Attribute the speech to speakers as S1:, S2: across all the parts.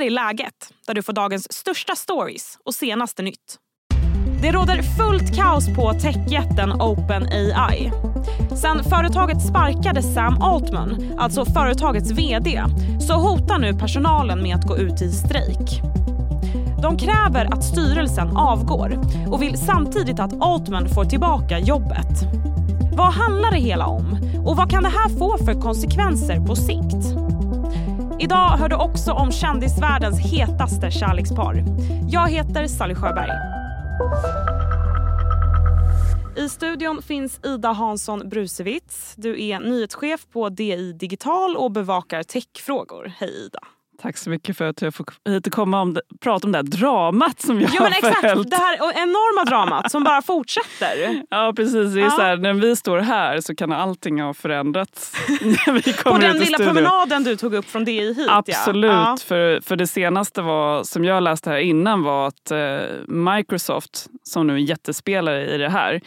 S1: här är läget, där du får dagens största stories och senaste nytt. Det råder fullt kaos på techjätten OpenAI. Sen företaget sparkade Sam Altman, alltså företagets VD, så hotar nu personalen med att gå ut i strejk. De kräver att styrelsen avgår och vill samtidigt att Altman får tillbaka jobbet. Vad handlar det hela om? Och vad kan det här få för konsekvenser på sikt? Idag hör du också om kändisvärldens hetaste kärlekspar. Jag heter Sally Sjöberg. I studion finns Ida Hansson Brusewitz. Du är nyhetschef på DI Digital och bevakar techfrågor. Hej Ida.
S2: Tack så mycket för att jag får hit och komma och prata om det här dramat som jag
S1: ja, men exakt,
S2: förhällt.
S1: Det här enorma dramat som bara fortsätter.
S2: Ja precis, det är
S1: Ja.
S2: så här, när vi står här så kan allting ha förändrats. när vi
S1: På
S2: kommer
S1: den
S2: ut i
S1: lilla
S2: studion.
S1: promenaden du tog upp från DI hit.
S2: Absolut,
S1: Ja.
S2: för, för det senaste var, som jag läste här innan var att eh, Microsoft, som nu är jättespelare i det här,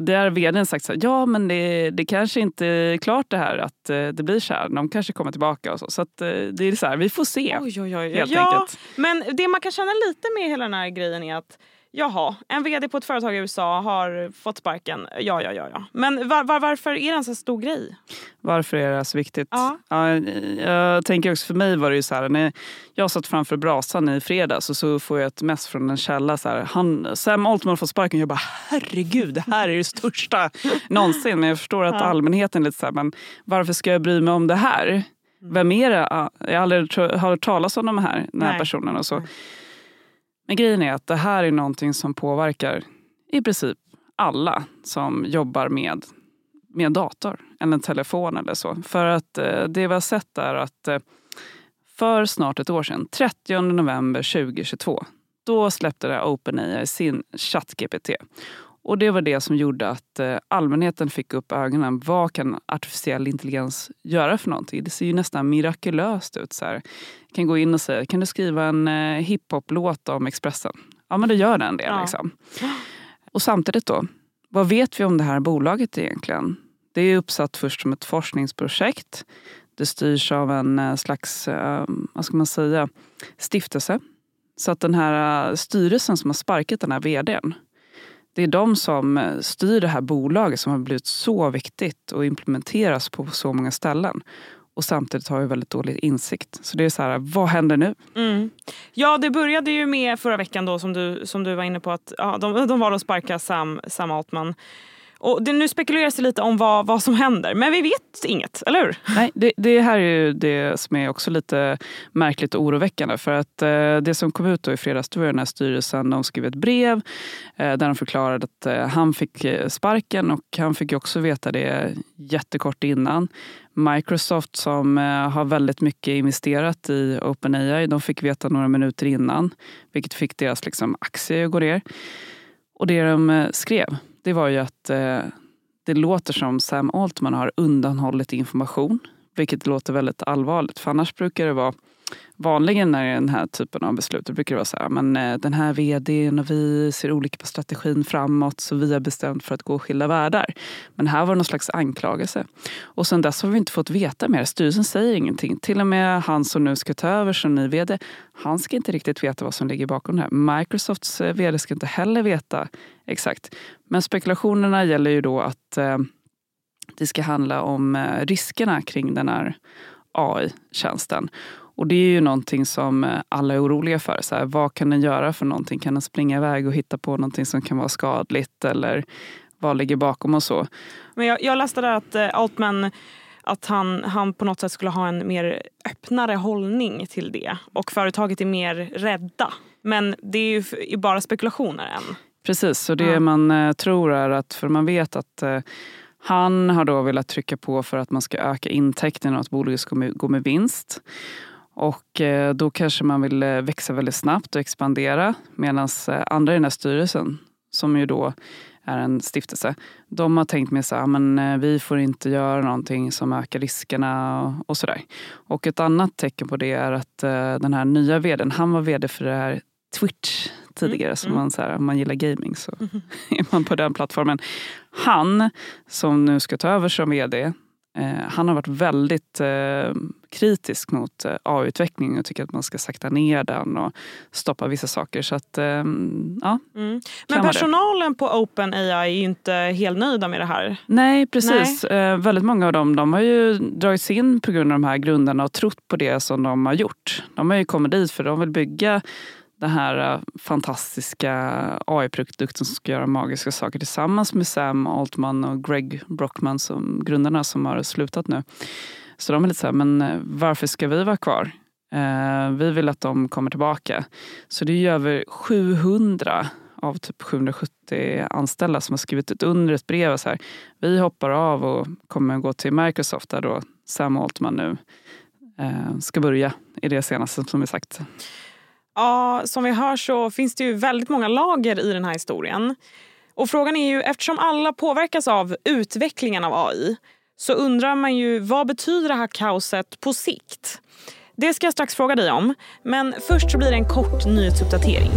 S2: där har vdn sagt så här, ja men det, det kanske inte är klart det här att eh, det blir så här. De kanske kommer tillbaka och så. Så eh, det är så här, vi får se.
S1: Oj, oj, oj.
S2: Helt
S1: ja,
S2: enkelt.
S1: Men det man kan känna lite med hela den här grejen är att Jaha, en vd på ett företag i USA har fått sparken. Ja, ja, ja. ja. Men var, var, varför är det en så stor grej?
S2: Varför är det så viktigt?
S1: Ja.
S2: jag tänker också för mig var det ju så här, när jag satt framför brasan i fredags och så får jag ett mess från en källa. Så här, han, Sam Altman får sparken. Jag bara herregud, det här är det största någonsin. Men jag förstår att
S1: Ja.
S2: allmänheten är lite så här, men varför ska jag bry mig om det här? Vem är det? Jag har aldrig hört talas om de här, den här
S1: Nej.
S2: personen och så.
S1: Nej.
S2: Men grejen är att det här är någonting som påverkar i princip alla som jobbar med, med dator eller en telefon eller så. För att eh, det vi har sett är att eh, för snart ett år sedan, 30 november 2022, då släppte det OpenAI sin ChatGPT. Och det var det som gjorde att eh, allmänheten fick upp ögonen. Vad kan artificiell intelligens göra för någonting? Det ser ju nästan mirakulöst ut. Så här. Jag kan gå in och säga, kan du skriva en eh, hiphop-låt om Expressen? Ja, men det gör den det.
S1: Ja.
S2: Liksom. Och samtidigt då, vad vet vi om det här bolaget egentligen? Det är uppsatt först som ett forskningsprojekt. Det styrs av en eh, slags, eh, vad ska man säga, stiftelse. Så att den här styrelsen som har sparkat den här vdn, det är de som eh, styr det här bolaget som har blivit så viktigt och implementeras på så många ställen. Och samtidigt har ju väldigt dålig insikt. Så det är så här, vad händer nu?
S1: Mm. Ja, det började ju med förra veckan då som du, som du var inne på att ja, de, de var och sparka Sam, Sam Altman. Och det, nu spekuleras det lite om vad, vad som händer, men vi vet inget, eller hur?
S2: Nej, det, det här är ju det som är också lite märkligt och oroväckande. För att eh, det som kom ut då i fredags, det var den här styrelsen, de skrev ett brev eh, där de förklarade att eh, han fick eh, sparken och han fick ju också veta det jättekort innan. Microsoft som eh, har väldigt mycket investerat i OpenAI, de fick veta några minuter innan. Vilket fick deras liksom, aktier att gå ner. Och det de eh, skrev, det var ju att eh, det låter som Sam Altman har undanhållit information. Vilket låter väldigt allvarligt. För annars brukar det vara Vanligen när det är den här typen av beslut då brukar det vara så här, men eh, den här vdn och vi ser olika på strategin framåt så vi har bestämt för att gå skilda världar. Men här var det någon slags anklagelse. Och sen dess har vi inte fått veta mer. Styrelsen säger ingenting. Till och med han som nu ska ta över som ny vd, han ska inte riktigt veta vad som ligger bakom det här. Microsofts eh, vd ska inte heller veta exakt. Men spekulationerna gäller ju då att eh, det ska handla om riskerna kring den här AI-tjänsten. Och det är ju någonting som eh, alla är oroliga för. Så här, vad kan den göra för någonting? Kan den springa iväg och hitta på någonting som kan vara skadligt? Eller vad ligger bakom och så?
S1: Men jag, jag läste där att eh, Altman att han, han på något sätt skulle ha en mer öppnare hållning till det. Och företaget är mer rädda. Men det är ju bara spekulationer än.
S2: Precis, så det
S1: Ja.
S2: man eh, tror är att, för man vet att han har då velat trycka på för att man ska öka intäkterna och att bolaget ska gå med vinst. Och eh, då kanske man vill eh, växa väldigt snabbt och expandera. Medan eh, andra i den här styrelsen, som ju då är en stiftelse, de har tänkt med sig att ah, men, vi får inte göra någonting som ökar riskerna och, och sådär. Och ett annat tecken på det är att den här nya vdn, han var vd för det här Twitch tidigare. Så
S1: mm.
S2: man, så här, om man gillar gaming så är man på den plattformen. Han som nu ska ta över som vd Eh, han har varit väldigt eh, kritisk mot eh, AI-utveckling och tycker att man ska sakta ner den och stoppa vissa saker. Så att, eh, ja,
S1: mm. Men personalen på OpenAI är ju inte helt nöjda med det här.
S2: Nej, precis. Nej. Eh, väldigt många av dem de har ju dragits in på grund av de här grunderna och trott på det som de har gjort. De har ju kommit dit för de vill bygga den här äh, fantastiska AI-produkten som ska göra magiska saker tillsammans med Sam Altman och Greg Brockman som grundarna som har slutat nu. Så de är lite så här, men äh, varför ska vi vara kvar? Äh, vi vill att de kommer tillbaka. Så det är ju över 700 av typ 770 anställda som har skrivit ett under ett brev. Så här, vi hoppar av och kommer gå till Microsoft där då Sam Altman nu ska börja i det senaste som är sagt.
S1: Ja, som vi hör så finns det ju väldigt många lager i den här historien. Och frågan är ju, eftersom alla påverkas av utvecklingen av AI så undrar man ju vad betyder det här kaoset på sikt? Det ska jag strax fråga dig om, men först så blir det en kort nyhetsuppdatering.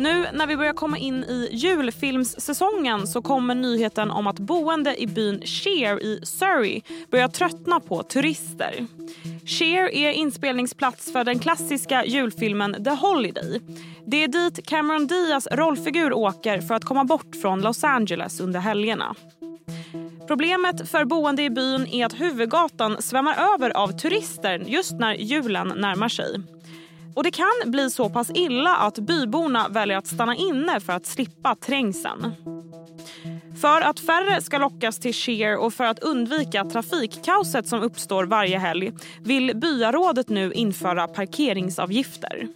S1: Nu när vi börjar komma in i julfilmssäsongen så kommer nyheten om att boende i byn Sheer i Surrey börjar tröttna på turister. Sheer är inspelningsplats för den klassiska julfilmen The Holiday. Det är dit Cameron Diaz rollfigur åker för att komma bort från Los Angeles under helgerna. Problemet för boende i byn är att huvudgatan svämmar över av turister just när julen närmar sig. Och Det kan bli så pass illa att byborna väljer att stanna inne för att slippa trängseln. För att färre ska lockas till Sheer och för att undvika trafikkaoset som uppstår varje helg vill byarådet nu införa parkeringsavgifter.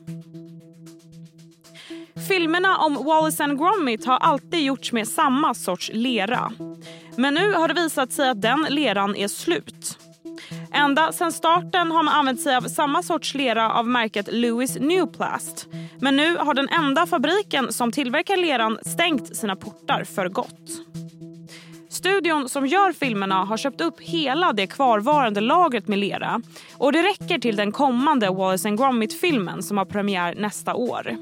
S1: Filmerna om Wallace and Gromit har alltid gjorts med samma sorts lera. Men nu har det visat sig att den leran är slut. Ända sedan starten har man använt sig av samma sorts lera av märket Lewis Newplast. Men nu har den enda fabriken som tillverkar leran stängt sina portar för gott. Studion som gör filmerna har köpt upp hela det kvarvarande lagret med lera och det räcker till den kommande Wallace Gromit-filmen som har premiär nästa år.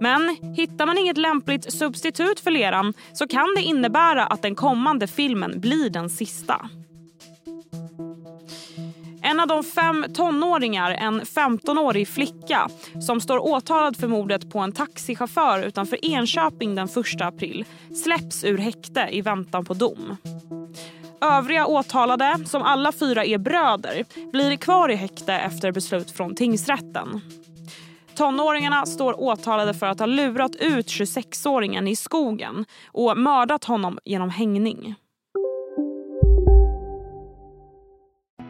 S1: Men hittar man inget lämpligt substitut för leran så kan det innebära att den kommande filmen blir den sista. En av de fem tonåringar, en 15-årig flicka som står åtalad för mordet på en taxichaufför utanför Enköping den 1 april släpps ur häkte i väntan på dom. Övriga åtalade, som alla fyra är bröder, blir kvar i häkte efter beslut från tingsrätten. Tonåringarna står åtalade för att ha lurat ut 26-åringen i skogen och mördat honom genom hängning.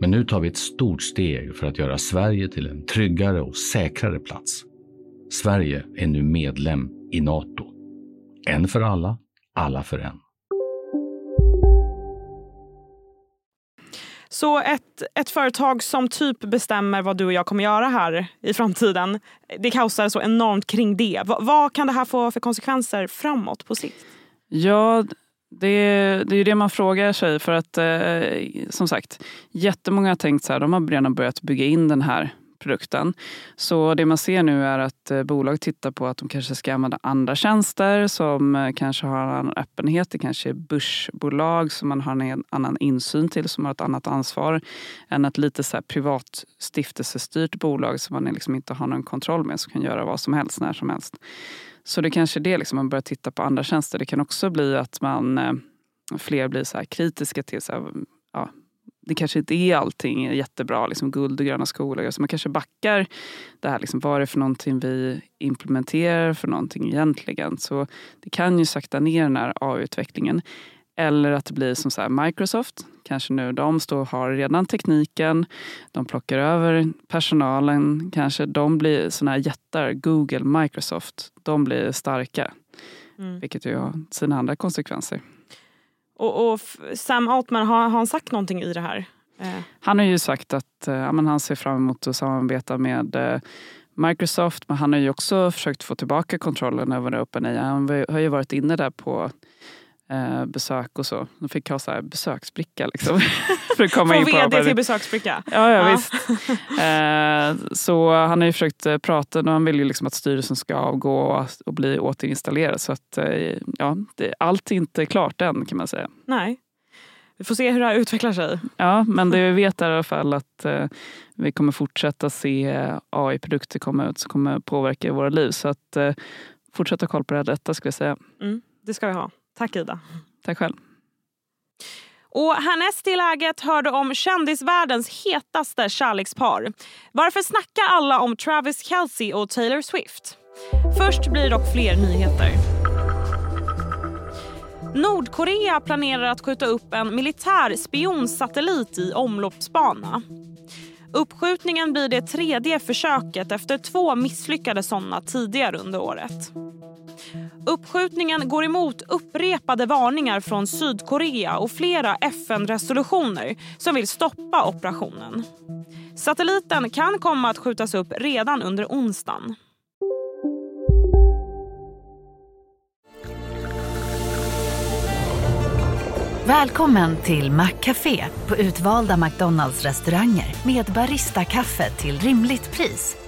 S3: Men nu tar vi ett stort steg för att göra Sverige till en tryggare och säkrare plats. Sverige är nu medlem i Nato. En för alla, alla för en.
S1: Så ett, ett företag som typ bestämmer vad du och jag kommer göra här i framtiden, det kaosar så enormt kring det. V vad kan det här få för konsekvenser framåt på sikt?
S2: Ja, det, det är ju det man frågar sig för att eh, som sagt jättemånga har tänkt så här, de har redan börjat bygga in den här produkten. Så det man ser nu är att eh, bolag tittar på att de kanske ska använda andra tjänster som eh, kanske har en annan öppenhet. Det kanske är börsbolag som man har en annan insyn till, som har ett annat ansvar än ett lite så här privat stiftelsestyrt bolag som man liksom inte har någon kontroll med, som kan göra vad som helst när som helst. Så det kanske är det, liksom, man börjar titta på andra tjänster. Det kan också bli att man eh, fler blir så kritiska till så här, ja, det kanske inte är allting jättebra, liksom guld och gröna skolor. Så man kanske backar det här, liksom, vad är det för någonting vi implementerar för någonting egentligen? Så det kan ju sakta ner den här AI-utvecklingen. Eller att det blir som så Microsoft, kanske nu de står har redan tekniken, de plockar över personalen, kanske de blir såna här jättar, Google, Microsoft, de blir starka. Mm. Vilket ju har sina andra konsekvenser.
S1: Och, och Sam Altman, har, har han sagt någonting i det här? Eh,
S2: Han har ju sagt att eh, ja, men han ser fram emot att samarbeta med eh, Microsoft men han har ju också försökt få tillbaka kontrollen över OpenAI. Han har ju varit inne där på eh, besök och så. De fick ha så här besöksbricka liksom, för att komma
S1: Från
S2: in på
S1: vd till besöksbricka.
S2: Ja, ja,
S1: Ja.
S2: visst. Eh, så han har ju försökt eh, prata och han vill ju liksom att styrelsen ska avgå och, och bli återinstallerad. Så att, eh, ja, det, allt är inte klart än kan man säga.
S1: Nej. Vi får se hur det här utvecklar sig.
S2: Ja, men det vi vet är i alla fall att eh, vi kommer fortsätta se AI-produkter komma ut som kommer påverka våra liv. Så att eh, fortsätta koll på det här detta ska vi säga.
S1: Mm, det ska vi ha. Tack Ida.
S2: Tack själv.
S1: Och härnäst i läget hörde om kändisvärldens hetaste kärlekspar. Varför snackar alla om Travis Kelce och Taylor Swift? Först blir det dock fler nyheter. Nordkorea planerar att skjuta upp en militär spionsatellit i omloppsbana. Uppskjutningen blir det tredje försöket efter två misslyckade sådana tidigare under året. Uppskjutningen går emot upprepade varningar från Sydkorea och flera FN-resolutioner som vill stoppa operationen. Satelliten kan komma att skjutas upp redan under onsdagen.
S4: Välkommen till Maccafé på utvalda McDonalds restauranger med Baristakaffe till rimligt pris.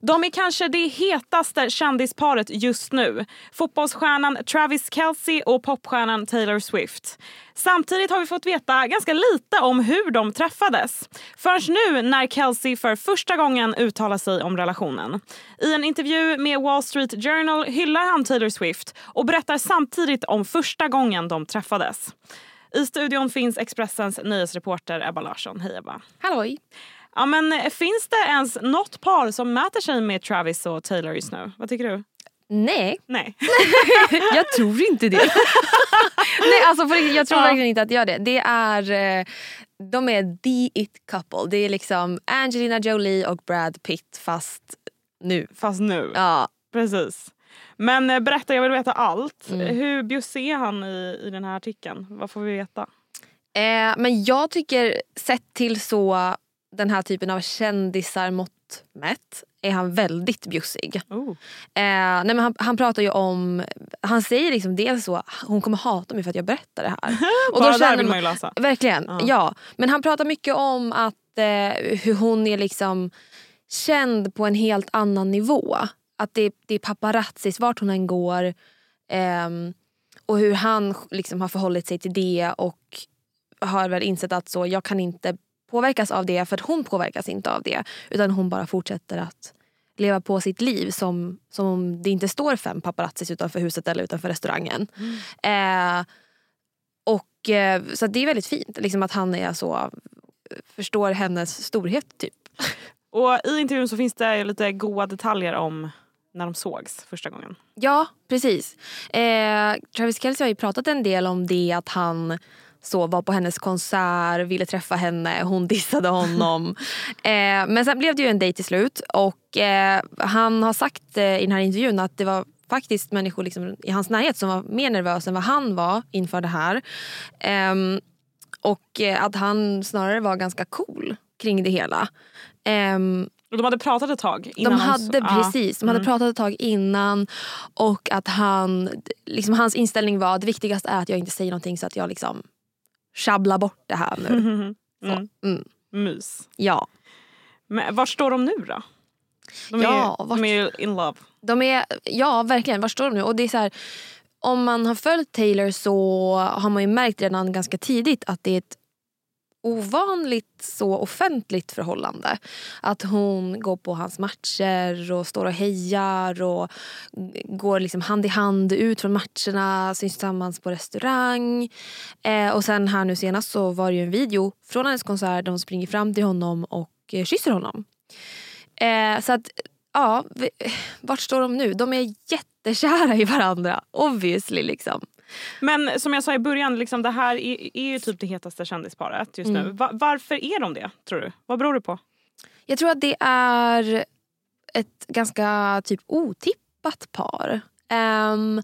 S1: De är kanske det hetaste kändisparet just nu. Fotbollsstjärnan Travis Kelce och popstjärnan Taylor Swift. Samtidigt har vi fått veta ganska lite om hur de träffades. Förrän nu när Kelce för första gången uttalar sig om relationen. I en intervju med Wall Street Journal hyllar han Taylor Swift och berättar samtidigt om första gången de träffades. I studion finns Expressens nyhetsreporter Ebba Larsson. Hej Ebba.
S5: Halloj.
S1: Ja, men eh, finns det ens något par som mäter sig med Travis och Taylor just nu? Vad tycker du?
S5: Nej,
S1: Nej.
S5: jag tror inte det. Nej, alltså jag tror
S1: Ja.
S5: verkligen inte att det gör det. Det är, eh, de är the it couple. Det är liksom Angelina Jolie och Brad Pitt fast nu.
S1: Fast nu.
S5: Ja,
S1: Precis. Men eh, berätta, jag vill veta allt.
S5: Mm.
S1: Hur bjussig är han i, i den här artikeln? Vad får vi veta?
S5: eh, men jag tycker sett till så den här typen av kändisar mått mätt är han väldigt bjussig.
S1: Oh.
S5: Eh, nej men han, han pratar ju om, han säger liksom dels så, hon kommer hata mig för att jag berättar det här. Och
S1: Bara
S5: då
S1: där vill
S5: man-
S1: ju läsa.
S5: Verkligen,
S1: Ja.
S5: ja. Men han pratar mycket om att eh, hur hon är liksom känd på en helt annan nivå. Att det, det är paparazzis vart hon än går. ehm, och hur han liksom har förhållit sig till det och har väl insett att så, jag kan inte påverkas av det för att hon påverkas inte av det. Utan hon bara fortsätter att leva på sitt liv som, som om det inte står fem paparazzis utanför huset eller utanför restaurangen. Eh, och, eh, så det är väldigt fint liksom att han är så förstår hennes storhet. typ.
S1: Och I intervjun så finns det lite goda detaljer om när de sågs första gången.
S5: Ja, precis. Eh, Travis Kelce har ju pratat en del om det att han så var på hennes konsert, ville träffa henne, hon dissade honom. eh, men sen blev det ju en dejt till slut och eh, han har sagt eh, i den här intervjun att det var faktiskt människor liksom i hans närhet som var mer nervösa än vad han var inför det här. Ehm, och eh, att han snarare var ganska cool kring det hela. Ehm,
S1: de hade pratat ett tag innan
S5: de hade
S1: ja.
S5: precis, de hade
S1: Mm.
S5: pratat ett tag innan och att han, liksom hans inställning var att det viktigaste är att jag inte säger någonting så att jag liksom sjabblar bort det här nu.
S1: Mm.
S5: Mm.
S1: Mys.
S5: Ja.
S1: Men var står de nu då? De är,
S5: Ja, vart-
S1: de är in love.
S5: De är, ja verkligen, var står de nu? Och det är så här, om man har följt Taylor så har man ju märkt redan ganska tidigt att det är ett ovanligt så offentligt förhållande. Att hon går på hans matcher och står och hejar och går liksom hand i hand ut från matcherna, syns tillsammans på restaurang. Eh, och sen här nu senast så var det ju en video från hennes konsert där hon springer fram till honom och eh, kysser honom. Eh, så att, ja, vart står de nu? De är jättekära i varandra, obviously. liksom.
S1: Men som jag sa i början, liksom, det här är, är ju typ det hetaste kändisparet just nu.
S5: Mm.
S1: Va- varför är de det tror du? Vad beror det på?
S5: Jag tror att det är ett ganska typ otippat par. Um,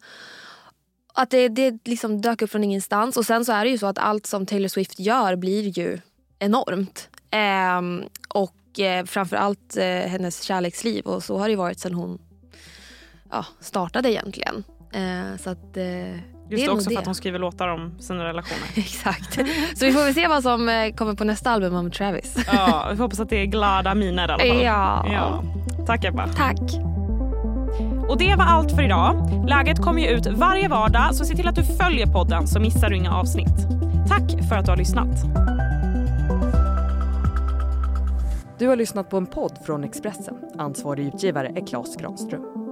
S5: att det, det liksom dök upp från ingenstans. Och sen så är det ju så att allt som Taylor Swift gör blir ju enormt. Um, och eh, framförallt eh, hennes kärleksliv. Och så har det varit sen hon ja, startade egentligen. Eh, så att, eh,
S1: Just
S5: det
S1: också
S5: det.
S1: för att hon skriver låtar om sina relationer.
S5: Exakt. Så vi får väl se vad som eh, kommer på nästa album om Travis.
S1: Ja, vi får hoppas att det är glada miner i alla fall.
S5: Ja.
S1: ja. Tack Ebba.
S5: Tack.
S1: Och det var allt för idag. Läget kommer ju ut varje vardag så se till att du följer podden så missar du inga avsnitt. Tack för att du har lyssnat.
S6: Du har lyssnat på en podd från Expressen. Ansvarig utgivare är Klas Granström.